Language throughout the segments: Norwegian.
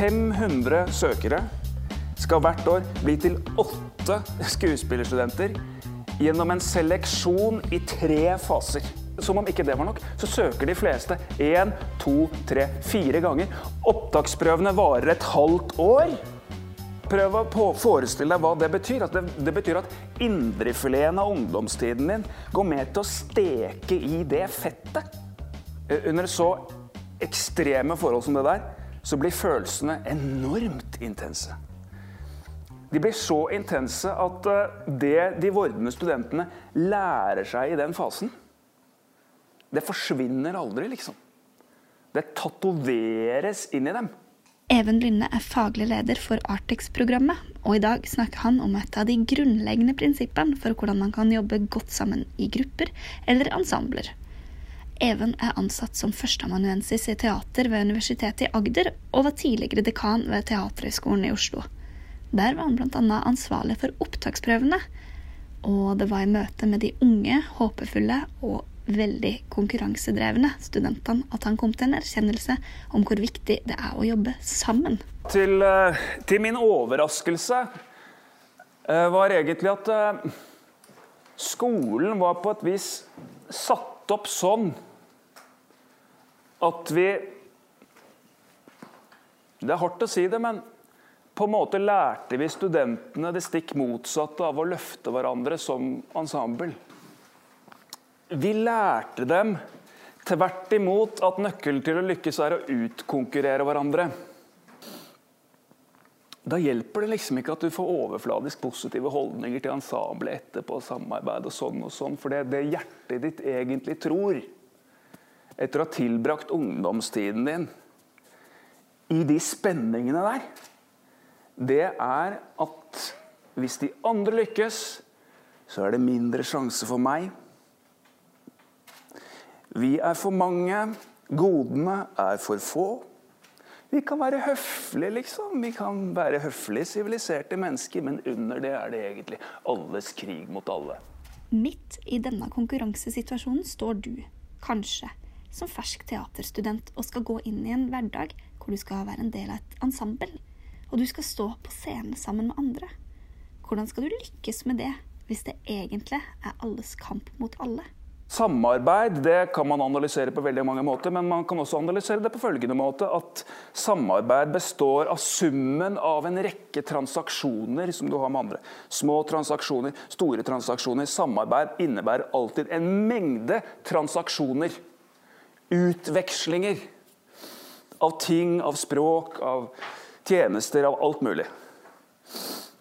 500 søkere skal hvert år bli til åtte skuespillerstudenter gjennom en seleksjon i tre faser. Som om ikke det var nok, så søker de fleste én, to, tre, fire ganger. Opptaksprøvene varer et halvt år. Prøv å forestille deg hva det betyr. At det, det betyr at indrefileten av ungdomstiden din går med til å steke i det fettet. Eh, Under så ekstreme forhold som det der, så blir følelsene enormt intense. De blir så intense at eh, det de vordende studentene lærer seg i den fasen, det forsvinner aldri, liksom. Det tatoveres inn i dem. Even Lynne er faglig leder for Artex-programmet, og i dag snakker han om et av de grunnleggende prinsippene for hvordan man kan jobbe godt sammen i grupper eller ensembler. Even er ansatt som førsteamanuensis i teater ved Universitetet i Agder, og var tidligere dekan ved Teaterhøgskolen i Oslo. Der var han bl.a. ansvarlig for opptaksprøvene, og det var i møte med de unge, håpefulle og veldig konkurransedrevne studentene at han kom til en erkjennelse om hvor viktig det er å jobbe sammen. Til, eh, til min overraskelse eh, var egentlig at eh, skolen var på et vis satt opp sånn at vi Det er hardt å si det, men på en måte lærte vi studentene det stikk motsatte av å løfte hverandre som ensemble. Vi lærte dem tvert imot at nøkkelen til å lykkes er å utkonkurrere hverandre. Da hjelper det liksom ikke at du får overfladisk positive holdninger til ensemblet etterpå, samarbeid og sånn og sånn, for det, det hjertet ditt egentlig tror, etter å ha tilbrakt ungdomstiden din i de spenningene der, det er at hvis de andre lykkes, så er det mindre sjanse for meg. Vi er for mange, godene er for få. Vi kan være høflige, liksom. Vi kan være høflige, siviliserte mennesker, men under det er det egentlig alles krig mot alle. Midt i denne konkurransesituasjonen står du, kanskje, som fersk teaterstudent og skal gå inn i en hverdag hvor du skal være en del av et ensemble, og du skal stå på scenen sammen med andre. Hvordan skal du lykkes med det hvis det egentlig er alles kamp mot alle? Samarbeid det kan man analysere på veldig mange måter, men man kan også analysere det på følgende måte at samarbeid består av summen av en rekke transaksjoner som du har med andre. Små transaksjoner, store transaksjoner. Samarbeid innebærer alltid en mengde transaksjoner. Utvekslinger av ting, av språk, av tjenester, av alt mulig.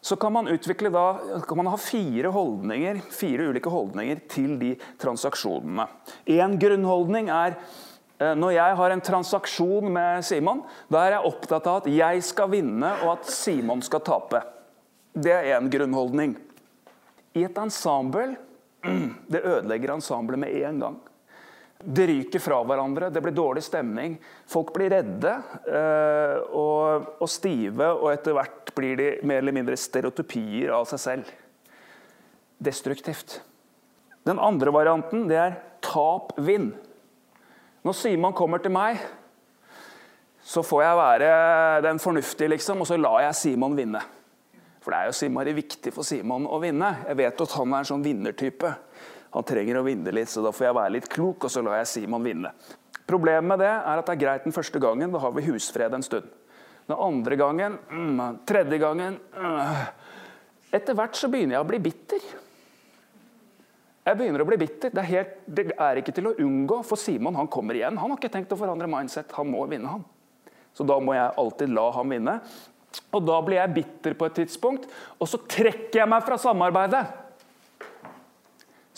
Så kan man utvikle da, kan man ha fire holdninger, fire ulike holdninger til de transaksjonene. En grunnholdning er eh, når jeg har en transaksjon med Simon, da er jeg opptatt av at jeg skal vinne og at Simon skal tape. Det er én grunnholdning. I et ensemble det ødelegger ensemblet med en gang. Det ryker fra hverandre, det blir dårlig stemning. Folk blir redde eh, og, og stive, og etter hvert blir de mer eller mindre stereotypier av seg selv. Destruktivt. Den andre varianten det er tap-vinn. Når Simon kommer til meg, så får jeg være den fornuftige, liksom, og så lar jeg Simon vinne. For det er jo viktig for Simon å vinne. Jeg vet at han er en sånn vinnertype. Han trenger å vinne litt, så da får jeg være litt klok, og så lar jeg Simon vinne. Problemet med det er at det er greit den første gangen, da har vi husfred en stund. Den andre gangen, mm, tredje gangen mm. Etter hvert så begynner jeg å bli bitter. Jeg begynner å bli bitter. Det er, helt, det er ikke til å unngå, for Simon han kommer igjen. Han har ikke tenkt å forandre mindset, han må vinne, han. Så da må jeg alltid la ham vinne. Og da blir jeg bitter på et tidspunkt, og så trekker jeg meg fra samarbeidet.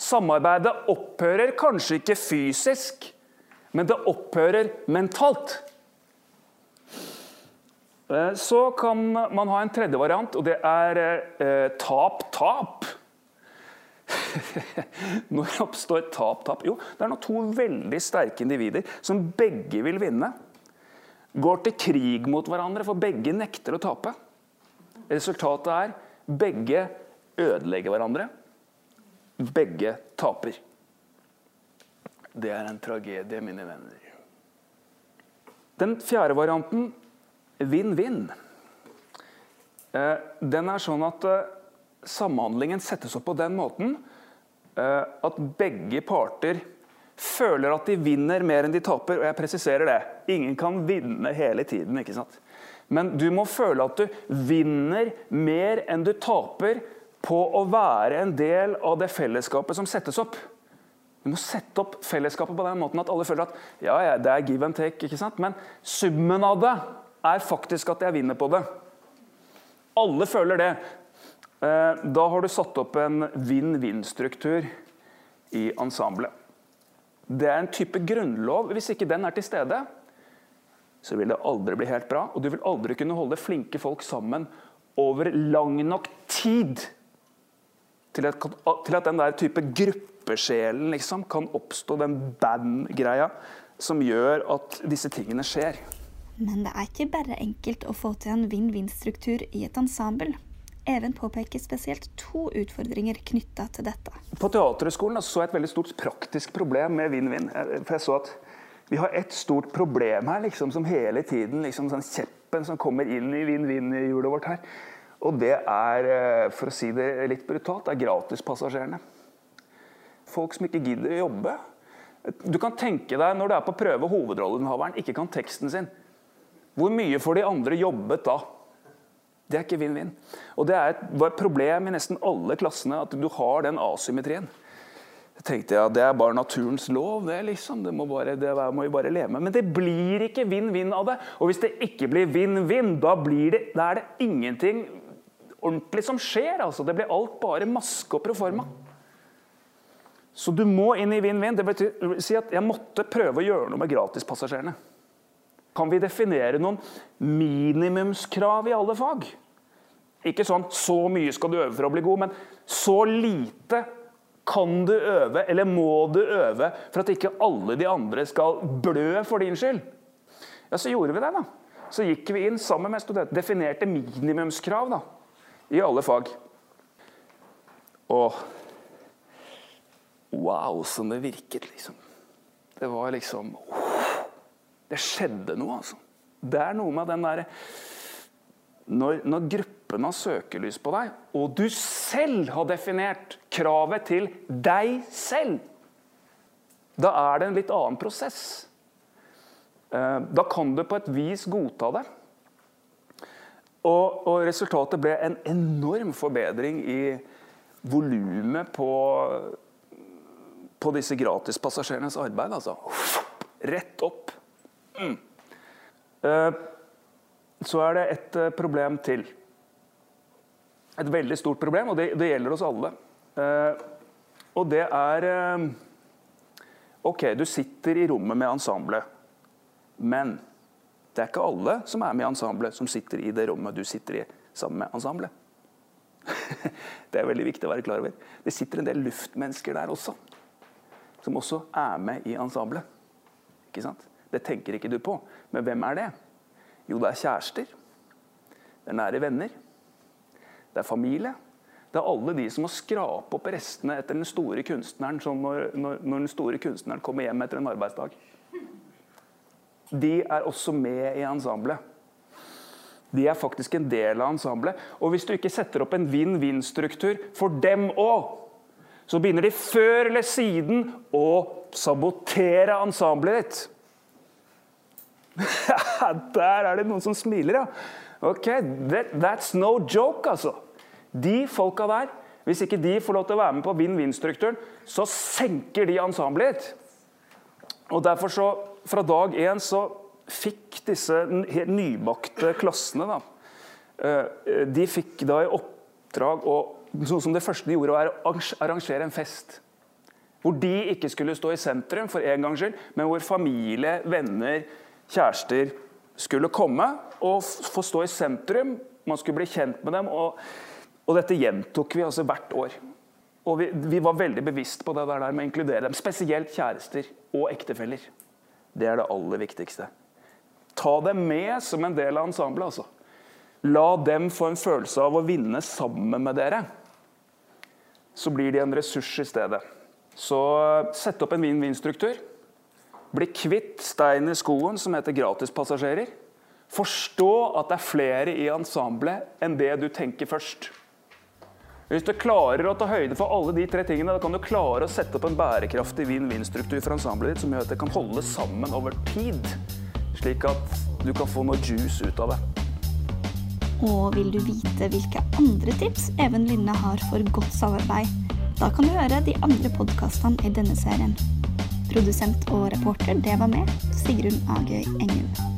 Samarbeidet opphører kanskje ikke fysisk, men det opphører mentalt. Eh, Så kan man ha en tredje variant, og det er tap-tap. Når oppstår tap-tap? Jo, det er nå to veldig sterke individer som begge vil vinne, går til krig mot hverandre, for begge nekter å tape. Resultatet er begge ødelegger hverandre. Begge taper. Det er en tragedie, mine venner. Den fjerde varianten vinn-vinn. Eh, den er sånn at eh, samhandlingen settes opp på den måten eh, at begge parter føler at de vinner mer enn de taper. Og jeg presiserer det. Ingen kan vinne hele tiden. ikke sant? Men du må føle at du vinner mer enn du taper på å være en del av det fellesskapet som settes opp. Du må sette opp fellesskapet på den måten at alle føler at ja, ja, det er give and take. ikke sant? Men summen av det er faktisk at jeg vinner på det. Alle føler det. Eh, da har du satt opp en vinn-vinn-struktur i ensemblet. Det er en type grunnlov. Hvis ikke den er til stede, så vil det aldri bli helt bra. Og du vil aldri kunne holde flinke folk sammen over lang nok tid til at, til at den der type gruppesjelen liksom, kan oppstå, den band-greia, som gjør at disse tingene skjer. Men det er ikke bare enkelt å få til en vinn-vinn-struktur i et ensemble. Even påpeker spesielt to utfordringer knytta til dette. På Teaterhøgskolen så jeg et veldig stort praktisk problem med vinn-vinn. For jeg så at vi har et stort problem her liksom, som hele tiden liksom, sånn kjeppen som kommer inn i vinn-vinn-hjulet vårt her. Og det er, eh, for å si det litt brutalt, det er gratispassasjerene. Folk som ikke gidder å jobbe. Du kan tenke deg når du er på prøve hovedrolleinnehaveren ikke kan teksten sin. Hvor mye får de andre jobbet da? Det er ikke vinn-vinn. Og Det er et, var et problem i nesten alle klassene at du har den asymmetrien. Jeg tenkte ja, Det er bare naturens lov. Det liksom. Det må, bare, det må vi bare leve med. Men det blir ikke vinn-vinn av det. Og hvis det ikke blir vinn-vinn, da, da er det ingenting ordentlig som skjer. Altså. Det blir alt bare maske og proforma. Så du må inn i vinn-vinn. Det betyr si at jeg måtte prøve å gjøre noe med gratispassasjerene. Kan vi definere noen minimumskrav i alle fag? Ikke sånn 'så mye skal du øve for å bli god', men så lite kan du øve, eller må du øve, for at ikke alle de andre skal blø for din skyld? Ja, så gjorde vi det, da. Så gikk vi inn sammen med studenter, definerte minimumskrav da, i alle fag. Og wow, som det virket, liksom. Det var liksom Det skjedde noe, altså. Det er noe med den derre når, når gruppen har søkelys på deg, og du selv har definert kravet til deg selv, da er det en litt annen prosess. Eh, da kan du på et vis godta det. Og, og resultatet ble en enorm forbedring i volumet på, på disse gratispassasjerenes arbeid. Altså. Rett opp. Mm. Uh, så er det et eh, problem til. Et veldig stort problem, og det, det gjelder oss alle. Eh, og det er eh, OK, du sitter i rommet med ensemblet, men det er ikke alle som er med i ensemblet, som sitter i det rommet du sitter i sammen med ensemblet. det er veldig viktig å være klar over. Det sitter en del luftmennesker der også, som også er med i ensemblet. Ikke sant? Det tenker ikke du på, men hvem er det? Jo, det er kjærester. Det er nære venner. Det er familie. Det er alle de som må skrape opp restene etter den store kunstneren når, når, når, den store kunstneren kommer hjem etter en arbeidsdag. De er også med i ensemblet. De er faktisk en del av ensemblet. Og hvis du ikke setter opp en vinn-vinn-struktur for dem òg, så begynner de før eller siden å sabotere ensemblet ditt. Der er det noen som smiler, ja. Ok, that, That's no joke, altså. De folka der, hvis ikke de får lov til å være med på vinn-vinn-strukturen, så senker de ensemblet ditt. Og derfor så, fra dag én, så fikk disse helt nybakte klassene da, eh, De fikk da i oppdrag å Sånn som det første de gjorde, var å arrangere en fest. Hvor de ikke skulle stå i sentrum for en gangs skyld, men hvor familie, venner, kjærester skulle komme og få stå i sentrum. Man skulle bli kjent med dem. Og, og dette gjentok vi altså hvert år. Og vi, vi, var veldig bevisst på det der med å inkludere dem. Spesielt kjærester og ektefeller. Det er det aller viktigste. Ta dem med som en del av ensemblet. Altså. La dem få en følelse av å vinne sammen med dere. Så blir de en ressurs i stedet. Så sett opp en vinn-vinn-struktur. Bli kvitt steinen i skoen som heter gratispassasjerer. Forstå at det er flere i ensemblet enn det du tenker først. Hvis du klarer å ta høyde for alle de tre tingene, da kan du klare å sette opp en bærekraftig vinn-vinn-struktur for ensemblet ditt som gjør at det kan holde sammen over tid, slik at du kan få noe juice ut av det. Og vil du vite hvilke andre tips Even Linne har for godt samarbeid, da kan du høre de andre podkastene i denne serien. Produsent og reporter, det var meg, Sigrun Agøy Engel.